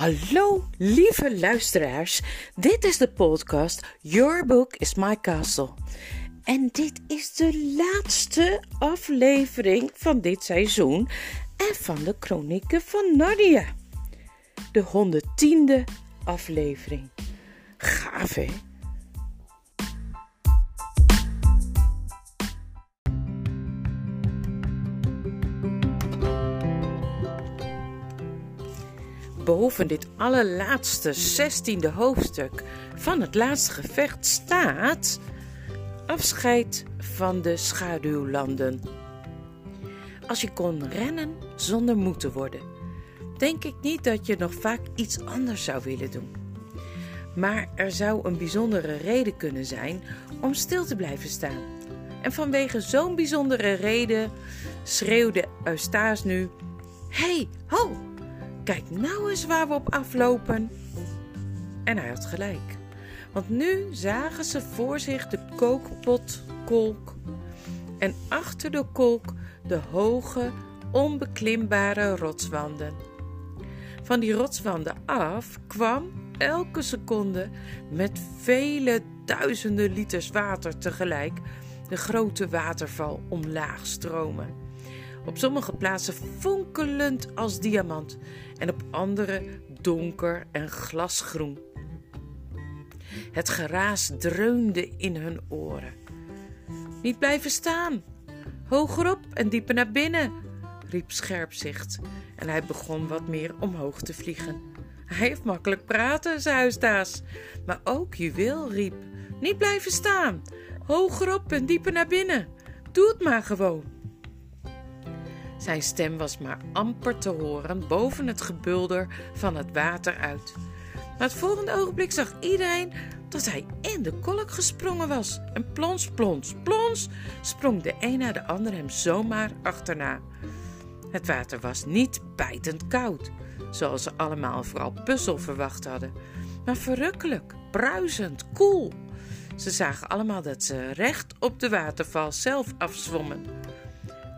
Hallo, lieve luisteraars. Dit is de podcast Your Book is My Castle. En dit is de laatste aflevering van dit seizoen en van de Chronieken van Nadia. De 110e aflevering. Gaaf, hè? Boven dit allerlaatste zestiende hoofdstuk van het laatste gevecht staat afscheid van de schaduwlanden. Als je kon rennen zonder moe te worden, denk ik niet dat je nog vaak iets anders zou willen doen. Maar er zou een bijzondere reden kunnen zijn om stil te blijven staan. En vanwege zo'n bijzondere reden schreeuwde Eustace nu: Hey, ho! Kijk nou eens waar we op aflopen. En hij had gelijk. Want nu zagen ze voor zich de kookpotkolk. En achter de kolk de hoge, onbeklimbare rotswanden. Van die rotswanden af kwam elke seconde met vele duizenden liters water tegelijk de grote waterval omlaag stromen. Op sommige plaatsen fonkelend als diamant en op andere donker en glasgroen. Het geraas dreunde in hun oren. Niet blijven staan, hogerop en dieper naar binnen, riep Scherpzicht en hij begon wat meer omhoog te vliegen. Hij heeft makkelijk praten, zei Huisdaas, maar ook Juweel riep: Niet blijven staan, hogerop en dieper naar binnen. Doe het maar gewoon. Zijn stem was maar amper te horen boven het gebulder van het water uit. Maar het volgende ogenblik zag iedereen dat hij in de kolk gesprongen was. En plons, plons, plons sprong de een na de ander hem zomaar achterna. Het water was niet bijtend koud, zoals ze allemaal vooral puzzel verwacht hadden, maar verrukkelijk, bruisend, koel. Ze zagen allemaal dat ze recht op de waterval zelf afzwommen.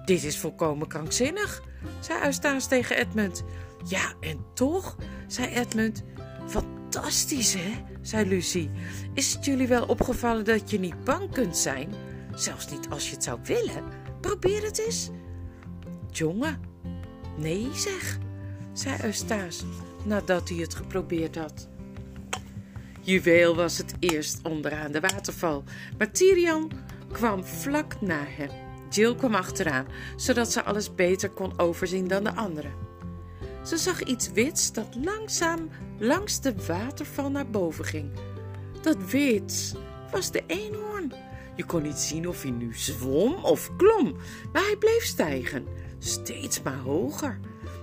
Dit is volkomen krankzinnig, zei Eustace tegen Edmund. Ja, en toch, zei Edmund. Fantastisch, hè? zei Lucie. Is het jullie wel opgevallen dat je niet bang kunt zijn? Zelfs niet als je het zou willen. Probeer het eens. Jongen, nee zeg, zei Eustace nadat hij het geprobeerd had. Juweel was het eerst onderaan de waterval, maar Tyrion kwam vlak na hem. Jill kwam achteraan, zodat ze alles beter kon overzien dan de anderen. Ze zag iets wits dat langzaam langs de waterval naar boven ging. Dat wit was de eenhoorn. Je kon niet zien of hij nu zwom of klom, maar hij bleef stijgen, steeds maar hoger.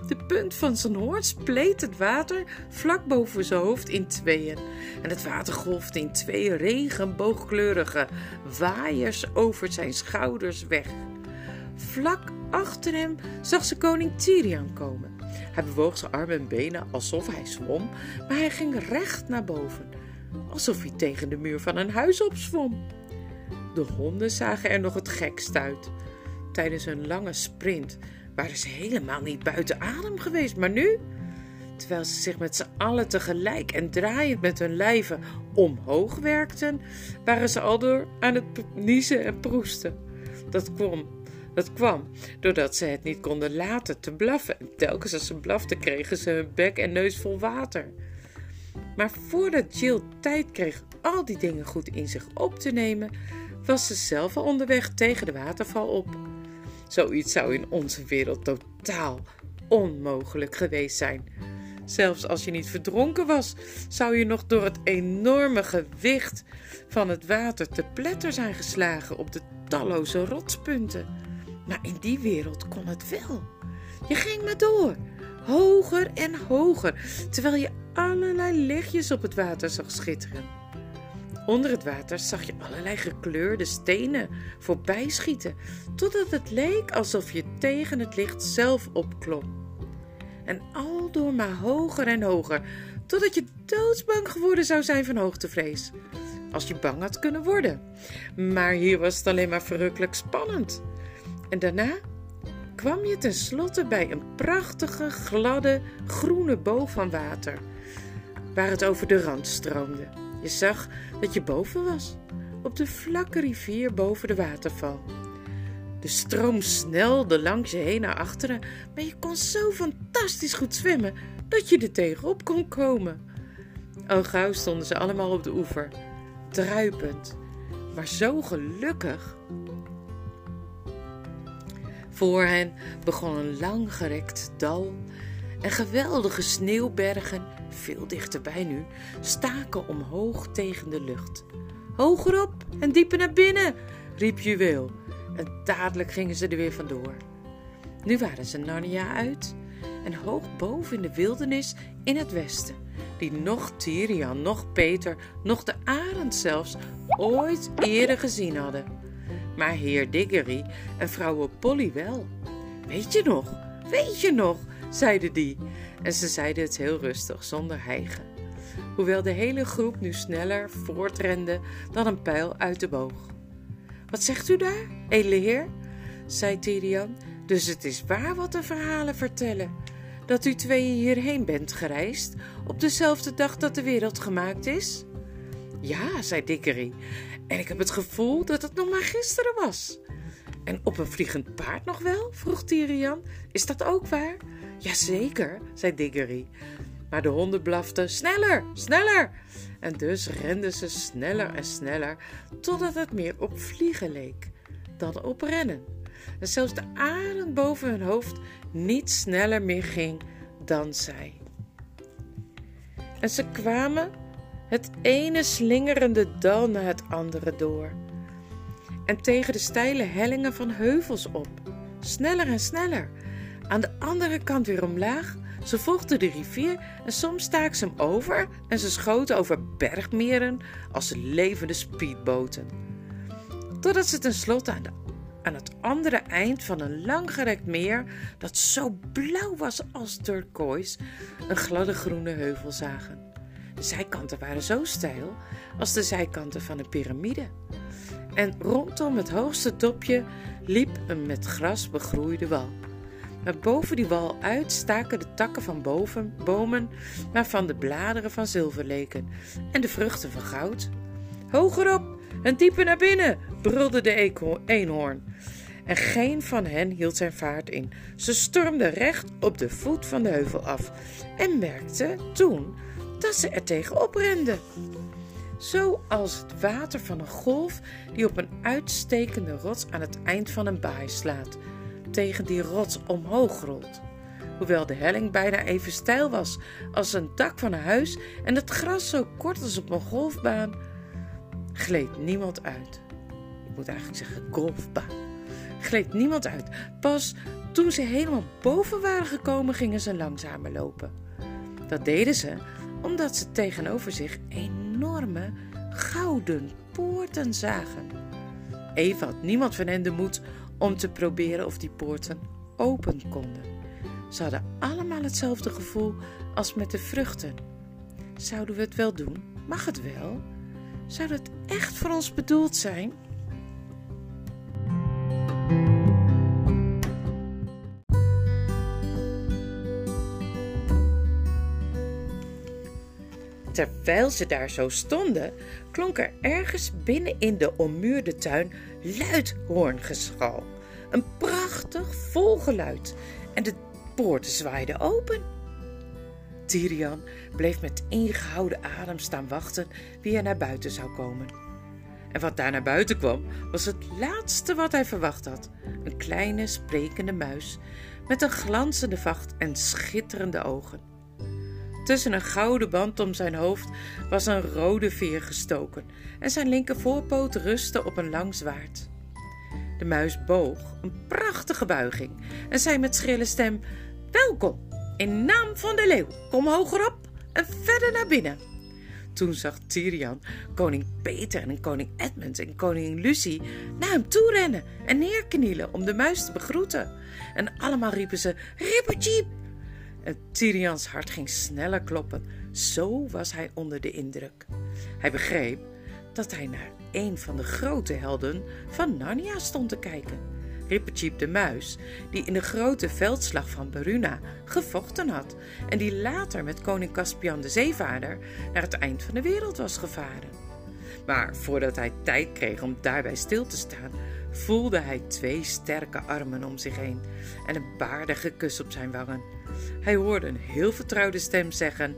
De punt van zijn hoorn spleet het water vlak boven zijn hoofd in tweeën. En het water golfde in twee regenboogkleurige waaiers over zijn schouders weg. Vlak achter hem zag ze koning Tyrion komen. Hij bewoog zijn armen en benen alsof hij zwom, maar hij ging recht naar boven, alsof hij tegen de muur van een huis opzwom. De honden zagen er nog het gekst uit. Tijdens hun lange sprint waren ze helemaal niet buiten adem geweest, maar nu, terwijl ze zich met z'n allen tegelijk en draaiend met hun lijven omhoog werkten, waren ze al door aan het niezen en proesten. Dat kwam, dat kwam doordat ze het niet konden laten te blaffen. En telkens als ze blaften, kregen ze hun bek en neus vol water. Maar voordat Jill tijd kreeg al die dingen goed in zich op te nemen, was ze zelf al onderweg tegen de waterval op. Zoiets zou in onze wereld totaal onmogelijk geweest zijn. Zelfs als je niet verdronken was, zou je nog door het enorme gewicht van het water te pletter zijn geslagen op de talloze rotspunten. Maar in die wereld kon het wel. Je ging maar door, hoger en hoger, terwijl je allerlei lichtjes op het water zag schitteren. Onder het water zag je allerlei gekleurde stenen voorbij schieten, totdat het leek alsof je tegen het licht zelf opklom. En al door maar hoger en hoger, totdat je doodsbang geworden zou zijn van hoogtevrees. Als je bang had kunnen worden. Maar hier was het alleen maar verrukkelijk spannend. En daarna kwam je tenslotte bij een prachtige, gladde, groene boog van water, waar het over de rand stroomde. Je zag dat je boven was, op de vlakke rivier boven de waterval. De stroom snelde langs je heen naar achteren, maar je kon zo fantastisch goed zwemmen dat je er tegenop kon komen. Al gauw stonden ze allemaal op de oever, druipend, maar zo gelukkig. Voor hen begon een langgerekt dal en geweldige sneeuwbergen, veel dichterbij nu, staken omhoog tegen de lucht. Hogerop en dieper naar binnen, riep Juweel. En dadelijk gingen ze er weer vandoor. Nu waren ze Narnia uit en hoog boven in de wildernis in het westen, die nog Tyrian, nog Peter, nog de arend zelfs ooit eerder gezien hadden. Maar heer Diggory en vrouwe Polly wel. Weet je nog, weet je nog, zeiden die. En ze zeiden het heel rustig, zonder hijgen. Hoewel de hele groep nu sneller voortrende dan een pijl uit de boog. Wat zegt u daar, edele heer? zei Tyrian. Dus het is waar wat de verhalen vertellen. Dat u tweeën hierheen bent gereisd op dezelfde dag dat de wereld gemaakt is? Ja, zei Dickery. En ik heb het gevoel dat het nog maar gisteren was. En op een vliegend paard nog wel? vroeg Tyrian. Is dat ook waar? Jazeker, zei Diggory. Maar de honden blaften sneller, sneller. En dus renden ze sneller en sneller, totdat het meer op vliegen leek dan op rennen. En zelfs de arend boven hun hoofd niet sneller meer ging dan zij. En ze kwamen het ene slingerende dal na het andere door. En tegen de steile hellingen van heuvels op. Sneller en sneller. Aan de andere kant weer omlaag. Ze volgden de rivier en soms staken ze hem over en ze schoten over bergmeren als levende speedboten. Totdat ze tenslotte aan, de, aan het andere eind van een langgerekt meer, dat zo blauw was als turquoise, een gladde groene heuvel zagen. De zijkanten waren zo steil als de zijkanten van een piramide. En rondom het hoogste topje liep een met gras begroeide wal. Maar boven die wal uit staken de takken van boven, bomen waarvan de bladeren van zilver leken en de vruchten van goud. Hogerop en dieper naar binnen, brulde de eenhoorn. En geen van hen hield zijn vaart in. Ze stormden recht op de voet van de heuvel af en merkten toen dat ze er tegenop renden. Zoals het water van een golf die op een uitstekende rots aan het eind van een baai slaat, tegen die rots omhoog rolt. Hoewel de helling bijna even steil was als een dak van een huis en het gras zo kort als op een golfbaan, gleed niemand uit. Ik moet eigenlijk zeggen golfbaan. Gleed niemand uit. Pas toen ze helemaal boven waren gekomen, gingen ze langzamer lopen. Dat deden ze omdat ze tegenover zich enorme gouden poorten zagen. Even had niemand van hen de moed om te proberen of die poorten open konden. Ze hadden allemaal hetzelfde gevoel als met de vruchten. Zouden we het wel doen? Mag het wel? Zou het echt voor ons bedoeld zijn? Terwijl ze daar zo stonden, klonk er ergens binnen in de ommuurde tuin luid hoorngeschal. Een prachtig vol geluid en de poorten zwaaiden open. Tyrian bleef met ingehouden adem staan wachten wie er naar buiten zou komen. En wat daar naar buiten kwam, was het laatste wat hij verwacht had: een kleine sprekende muis met een glanzende vacht en schitterende ogen. Tussen een gouden band om zijn hoofd was een rode veer gestoken en zijn linker voorpoot rustte op een lang zwaard. De muis boog een prachtige buiging en zei met schrille stem: Welkom, in naam van de leeuw, kom hogerop en verder naar binnen. Toen zag Tyrian koning Peter en koning Edmund en koningin Lucie naar hem toe rennen en neerknielen om de muis te begroeten. En allemaal riepen ze: Rippertjeep, en Tyrians hart ging sneller kloppen. Zo was hij onder de indruk. Hij begreep dat hij naar een van de grote helden van Narnia stond te kijken. Rippertjeep de muis, die in de grote veldslag van Beruna gevochten had en die later met koning Caspian de Zeevaarder naar het eind van de wereld was gevaren. Maar voordat hij tijd kreeg om daarbij stil te staan, voelde hij twee sterke armen om zich heen en een baardige kus op zijn wangen. Hij hoorde een heel vertrouwde stem zeggen: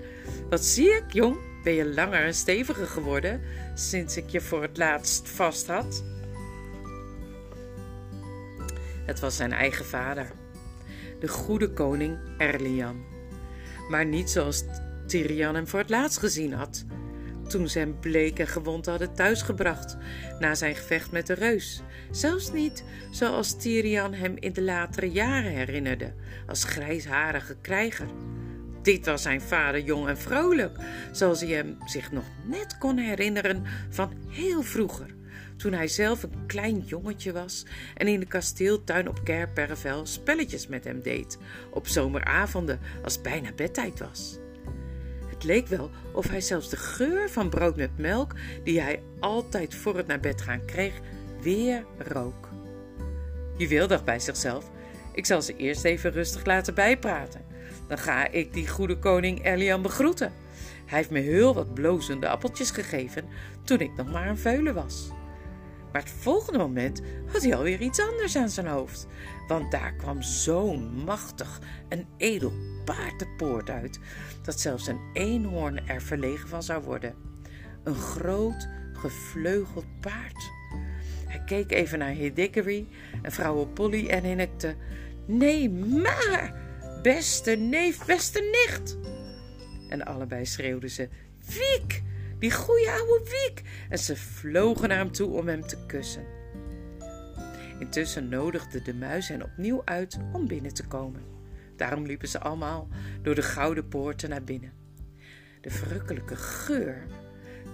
Wat zie ik, jong? Ben je langer en steviger geworden sinds ik je voor het laatst vast had? Het was zijn eigen vader, de goede koning Erlian. Maar niet zoals Tirian hem voor het laatst gezien had, toen ze hem bleek en gewond hadden thuisgebracht na zijn gevecht met de reus. Zelfs niet zoals Tirian hem in de latere jaren herinnerde, als grijsharige krijger. Dit was zijn vader jong en vrolijk, zoals hij hem zich nog net kon herinneren van heel vroeger toen hij zelf een klein jongetje was en in de kasteeltuin op Kerpervel spelletjes met hem deed, op zomeravonden als bijna bedtijd was. Het leek wel of hij zelfs de geur van brood met melk, die hij altijd voor het naar bed gaan kreeg, weer rook. Juweel dacht bij zichzelf: Ik zal ze eerst even rustig laten bijpraten. Dan ga ik die goede koning Elian begroeten. Hij heeft me heel wat blozende appeltjes gegeven toen ik nog maar een veulen was. Maar het volgende moment had hij alweer iets anders aan zijn hoofd. Want daar kwam zo'n machtig en edel paard de poort uit, dat zelfs een eenhoorn er verlegen van zou worden. Een groot, gevleugeld paard. Hij keek even naar Hidikory en vrouw Polly en hinnikte: Nee, maar, beste neef, beste nicht. En allebei schreeuwden ze: Wiek! Die goeie oude Wiek! En ze vlogen naar hem toe om hem te kussen. Intussen nodigde de muis hen opnieuw uit om binnen te komen. Daarom liepen ze allemaal door de gouden poorten naar binnen. De verrukkelijke geur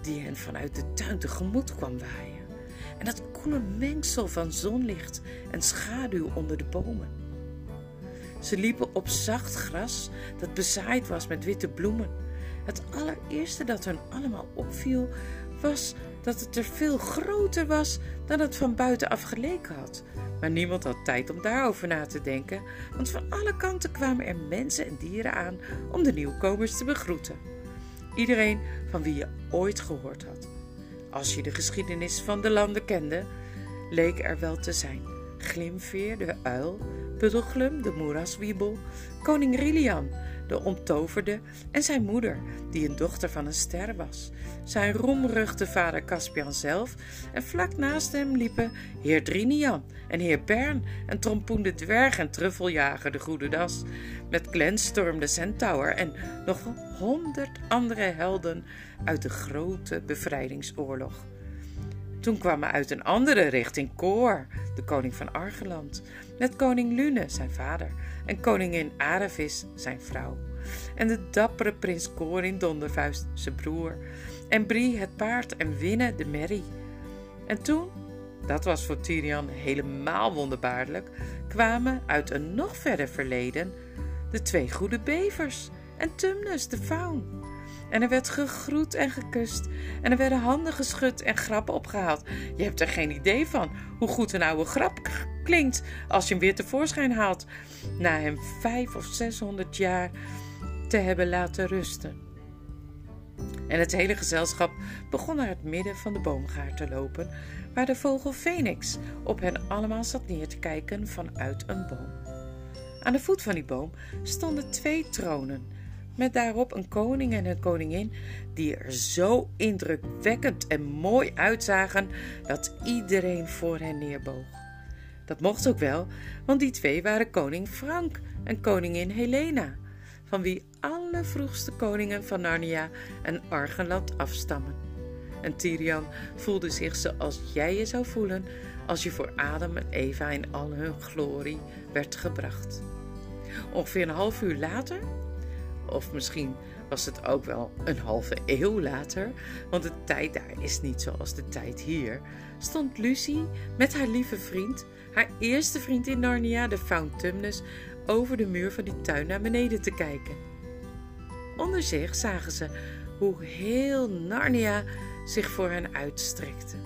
die hen vanuit de tuin tegemoet kwam waaien. En dat koele mengsel van zonlicht en schaduw onder de bomen. Ze liepen op zacht gras dat bezaaid was met witte bloemen het allereerste dat hun allemaal opviel was dat het er veel groter was dan het van buitenaf geleken had. Maar niemand had tijd om daarover na te denken, want van alle kanten kwamen er mensen en dieren aan om de nieuwkomers te begroeten. Iedereen van wie je ooit gehoord had. Als je de geschiedenis van de landen kende, leek er wel te zijn. Glimveer de uil, De moeraswiebel, koning Rilian de onttoverde, en zijn moeder, die een dochter van een ster was. Zijn roemruchte vader Caspian zelf, en vlak naast hem liepen heer Drinian en heer Bern en Trompoen de dwerg en Truffeljager de Goede Das, met Glenstorm de centaur en nog honderd andere helden uit de grote bevrijdingsoorlog. Toen kwamen uit een andere richting Koor, de koning van Argeland, met koning Lune, zijn vader, en koningin Arevis, zijn vrouw, en de dappere prins Corin Dondervuist, zijn broer, en Brie het paard en Winne de merrie. En toen, dat was voor Tyrian helemaal wonderbaarlijk, kwamen uit een nog verder verleden de twee goede bevers en Tumnus de faun. En er werd gegroet en gekust. En er werden handen geschud en grappen opgehaald. Je hebt er geen idee van hoe goed een oude grap klinkt als je hem weer tevoorschijn haalt. Na hem vijf of zeshonderd jaar te hebben laten rusten. En het hele gezelschap begon naar het midden van de boomgaard te lopen, waar de vogel Phoenix op hen allemaal zat neer te kijken vanuit een boom. Aan de voet van die boom stonden twee tronen met daarop een koning en een koningin die er zo indrukwekkend en mooi uitzagen dat iedereen voor hen neerboog. Dat mocht ook wel, want die twee waren koning Frank en koningin Helena, van wie alle vroegste koningen van Narnia en Argenland afstammen. En Tyrian voelde zich zoals jij je zou voelen als je voor Adam en Eva in al hun glorie werd gebracht. Ongeveer een half uur later of misschien was het ook wel een halve eeuw later, want de tijd daar is niet zoals de tijd hier, stond Lucy met haar lieve vriend, haar eerste vriend in Narnia, de Faun Tumnus, over de muur van die tuin naar beneden te kijken. Onder zich zagen ze hoe heel Narnia zich voor hen uitstrekte.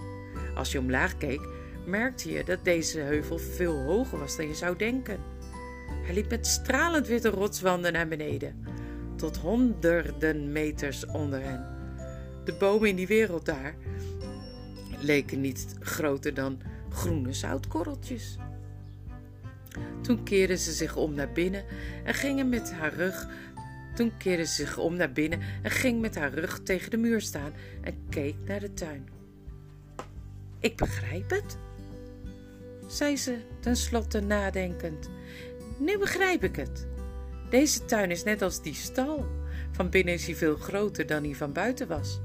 Als je omlaag keek, merkte je dat deze heuvel veel hoger was dan je zou denken. Hij liep met stralend witte rotswanden naar beneden, tot honderden meters onder hen. De bomen in die wereld daar leken niet groter dan groene zoutkorreltjes. Toen keerde ze zich om naar binnen en ging met haar rug. Toen keerde ze zich om naar binnen en ging met haar rug tegen de muur staan en keek naar de tuin. Ik begrijp het, zei ze tenslotte nadenkend. Nu begrijp ik het. Deze tuin is net als die stal. Van binnen is hij veel groter dan hij van buiten was.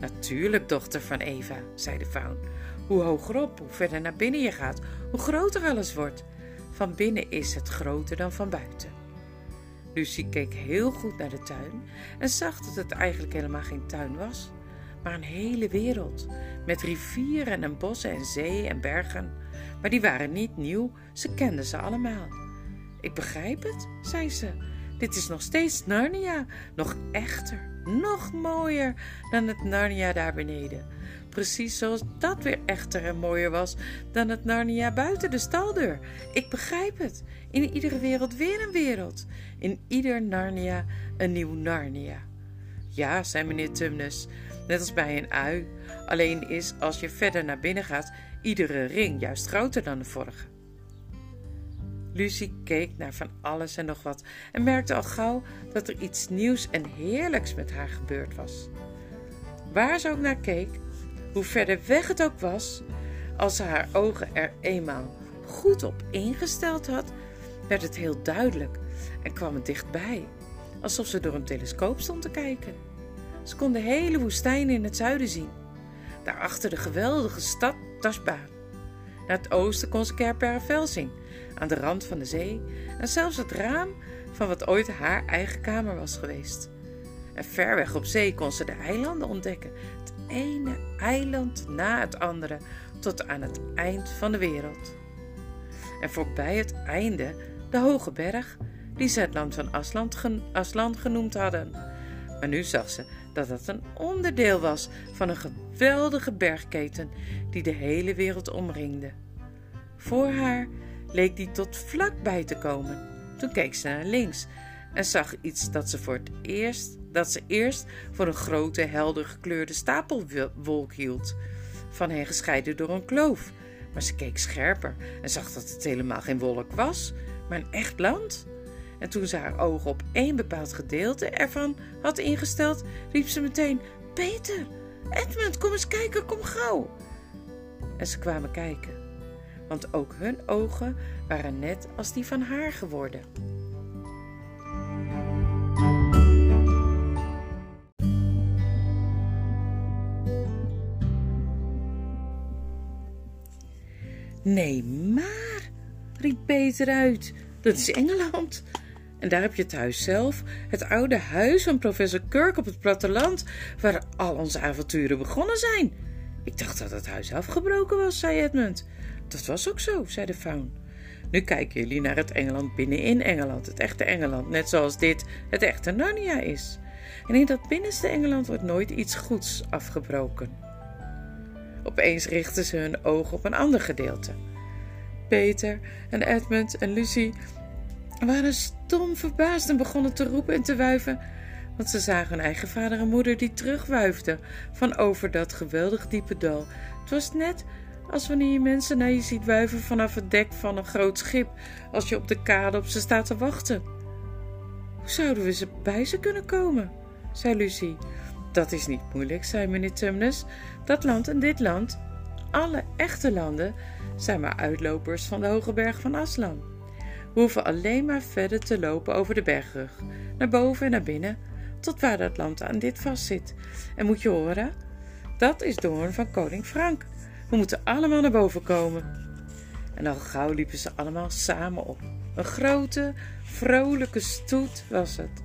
Natuurlijk, dochter van Eva, zei de faun. Hoe hoger op, hoe verder naar binnen je gaat, hoe groter alles wordt. Van binnen is het groter dan van buiten. Lucie keek heel goed naar de tuin en zag dat het eigenlijk helemaal geen tuin was, maar een hele wereld. Met rivieren en bossen en zee en bergen. Maar die waren niet nieuw, ze kenden ze allemaal. Ik begrijp het, zei ze. Dit is nog steeds Narnia, nog echter, nog mooier dan het Narnia daar beneden. Precies zoals dat weer echter en mooier was dan het Narnia buiten de staldeur. Ik begrijp het. In iedere wereld weer een wereld. In ieder Narnia een nieuw Narnia. Ja, zei meneer Tumnus, net als bij een ui. Alleen is, als je verder naar binnen gaat, iedere ring juist groter dan de vorige. Lucie keek naar van alles en nog wat en merkte al gauw dat er iets nieuws en heerlijks met haar gebeurd was. Waar ze ook naar keek, hoe verder weg het ook was, als ze haar ogen er eenmaal goed op ingesteld had, werd het heel duidelijk en kwam het dichtbij, alsof ze door een telescoop stond te kijken. Ze kon de hele woestijn in het zuiden zien, daarachter de geweldige stad Tashbaan. Naar het oosten kon ze Kerpervel zien, aan de rand van de zee, en zelfs het raam van wat ooit haar eigen kamer was geweest. En ver weg op zee kon ze de eilanden ontdekken, het ene eiland na het andere, tot aan het eind van de wereld. En voorbij het einde de hoge berg, die ze het land van Asland, Aslan genoemd hadden. Maar nu zag ze dat het een onderdeel was van een geweldige bergketen die de hele wereld omringde. Voor haar leek die tot vlakbij te komen. Toen keek ze naar links en zag iets dat ze voor het eerst dat ze eerst voor een grote helder gekleurde stapelwolk hield, van hen gescheiden door een kloof. Maar ze keek scherper en zag dat het helemaal geen wolk was, maar een echt land. En toen ze haar ogen op één bepaald gedeelte ervan had ingesteld, riep ze meteen: Peter, Edmund, kom eens kijken, kom gauw. En ze kwamen kijken, want ook hun ogen waren net als die van haar geworden. Nee, maar, riep Peter uit, dat is Engeland. En daar heb je het huis zelf, het oude huis van professor Kirk op het platteland, waar al onze avonturen begonnen zijn. Ik dacht dat het huis afgebroken was, zei Edmund. Dat was ook zo, zei de faun. Nu kijken jullie naar het Engeland binnenin Engeland, het echte Engeland, net zoals dit het echte Narnia is. En in dat binnenste Engeland wordt nooit iets goeds afgebroken. Opeens richtten ze hun ogen op een ander gedeelte. Peter en Edmund en Lucie waren stom verbaasd en begonnen te roepen en te wuiven, want ze zagen hun eigen vader en moeder die terugwuifden van over dat geweldig diepe dal. Het was net als wanneer je mensen naar je ziet wuiven vanaf het dek van een groot schip, als je op de kade op ze staat te wachten. Hoe zouden we ze bij ze kunnen komen? zei Lucie. Dat is niet moeilijk, zei meneer Tumnus. Dat land en dit land, alle echte landen, zijn maar uitlopers van de hoge berg van Aslan. We hoeven alleen maar verder te lopen over de bergrug, naar boven en naar binnen, tot waar dat land aan dit vastzit. En moet je horen, dat is de hoorn van koning Frank. We moeten allemaal naar boven komen. En al gauw liepen ze allemaal samen op. Een grote, vrolijke stoet was het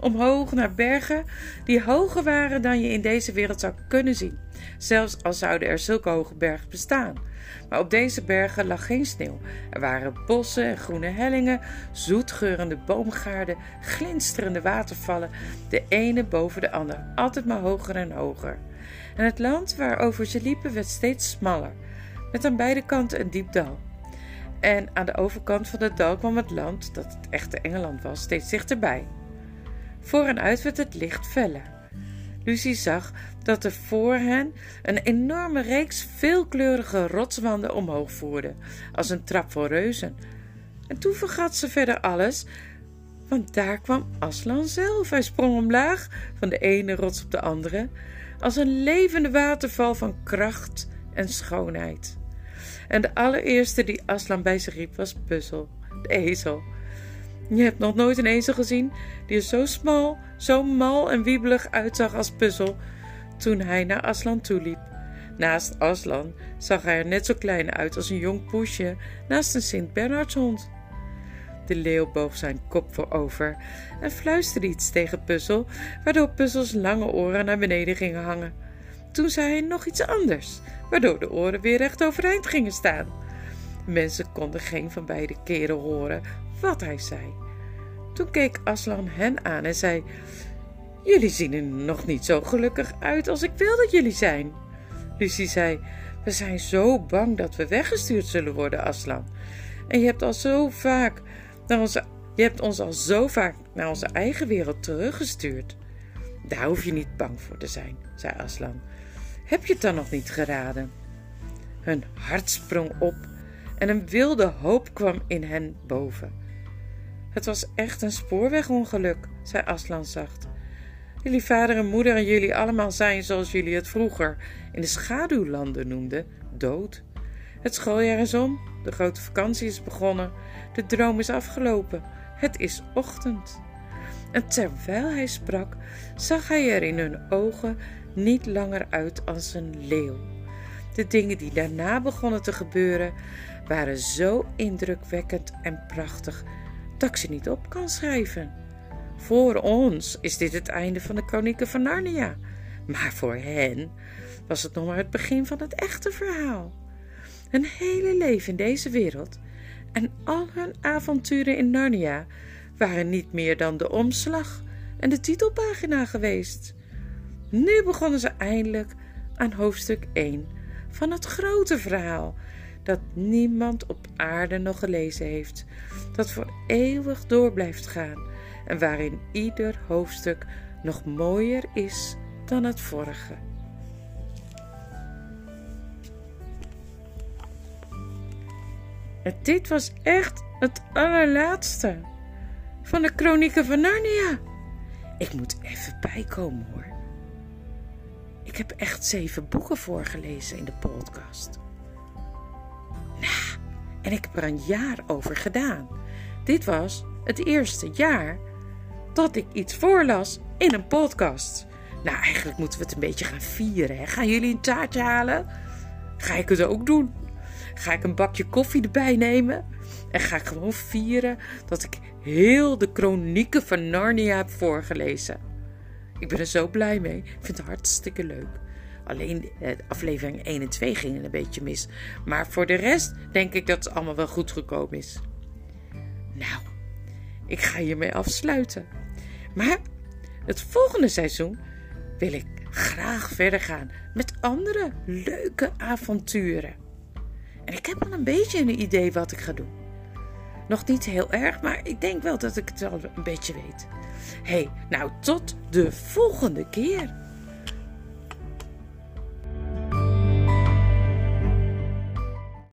omhoog naar bergen die hoger waren dan je in deze wereld zou kunnen zien, zelfs al zouden er zulke hoge bergen bestaan. Maar op deze bergen lag geen sneeuw. Er waren bossen en groene hellingen, zoetgeurende boomgaarden, glinsterende watervallen, de ene boven de ander, altijd maar hoger en hoger. En het land waarover ze liepen werd steeds smaller, met aan beide kanten een diep dal. En aan de overkant van het dal kwam het land, dat het echte Engeland was, steeds dichterbij. Voor en uit werd het licht feller. Lucie zag dat er voor hen een enorme reeks veelkleurige rotswanden omhoog voerde, als een trap voor reuzen. En toen vergat ze verder alles, want daar kwam Aslan zelf. Hij sprong omlaag van de ene rots op de andere, als een levende waterval van kracht en schoonheid. En de allereerste die Aslan bij zich riep was Puzzel, de ezel. Je hebt nog nooit een ezel gezien die er zo smal, zo mal en wiebelig uitzag als Puzzel toen hij naar Aslan toeliep. Naast Aslan zag hij er net zo klein uit als een jong poesje naast een Sint-Bernardshond. De leeuw boog zijn kop voorover en fluisterde iets tegen Puzzel, waardoor Puzzels lange oren naar beneden gingen hangen. Toen zei hij nog iets anders, waardoor de oren weer recht overeind gingen staan. Mensen konden geen van beide keren horen wat hij zei. Toen keek Aslan hen aan en zei: Jullie zien er nog niet zo gelukkig uit als ik wil dat jullie zijn. Lucie zei: We zijn zo bang dat we weggestuurd zullen worden, Aslan. En je hebt al zo vaak naar onze, je hebt ons al zo vaak naar onze eigen wereld teruggestuurd. Daar hoef je niet bang voor te zijn, zei Aslan. Heb je het dan nog niet geraden? Hun hart sprong op en een wilde hoop kwam in hen boven. Het was echt een spoorwegongeluk, zei Aslan zacht. Jullie vader en moeder en jullie allemaal zijn, zoals jullie het vroeger in de schaduwlanden noemden, dood. Het schooljaar is om, de grote vakantie is begonnen, de droom is afgelopen, het is ochtend. En terwijl hij sprak, zag hij er in hun ogen niet langer uit als een leeuw. De dingen die daarna begonnen te gebeuren waren zo indrukwekkend en prachtig dat ik ze niet op kan schrijven. Voor ons is dit het einde van de Kronieken van Narnia, maar voor hen was het nog maar het begin van het echte verhaal. Hun hele leven in deze wereld en al hun avonturen in Narnia waren niet meer dan de omslag en de titelpagina geweest. Nu begonnen ze eindelijk aan hoofdstuk 1 van het grote verhaal dat niemand op aarde nog gelezen heeft, dat voor eeuwig door blijft gaan en waarin ieder hoofdstuk nog mooier is dan het vorige. Dit was echt het allerlaatste van de Kronieken van Narnia. Ik moet even bijkomen hoor. Ik heb echt zeven boeken voorgelezen in de podcast. Nou, en ik heb er een jaar over gedaan. Dit was het eerste jaar dat ik iets voorlas in een podcast. Nou, eigenlijk moeten we het een beetje gaan vieren. Hè? Gaan jullie een taartje halen? Ga ik het ook doen? Ga ik een bakje koffie erbij nemen? En ga ik gewoon vieren dat ik heel de kronieken van Narnia heb voorgelezen. Ik ben er zo blij mee. Ik vind het hartstikke leuk. Alleen eh, aflevering 1 en 2 gingen een beetje mis. Maar voor de rest denk ik dat het allemaal wel goed gekomen is. Nou, ik ga hiermee afsluiten. Maar het volgende seizoen wil ik graag verder gaan met andere leuke avonturen. En ik heb al een beetje een idee wat ik ga doen. Nog niet heel erg, maar ik denk wel dat ik het al een beetje weet. hey, nou tot de volgende keer.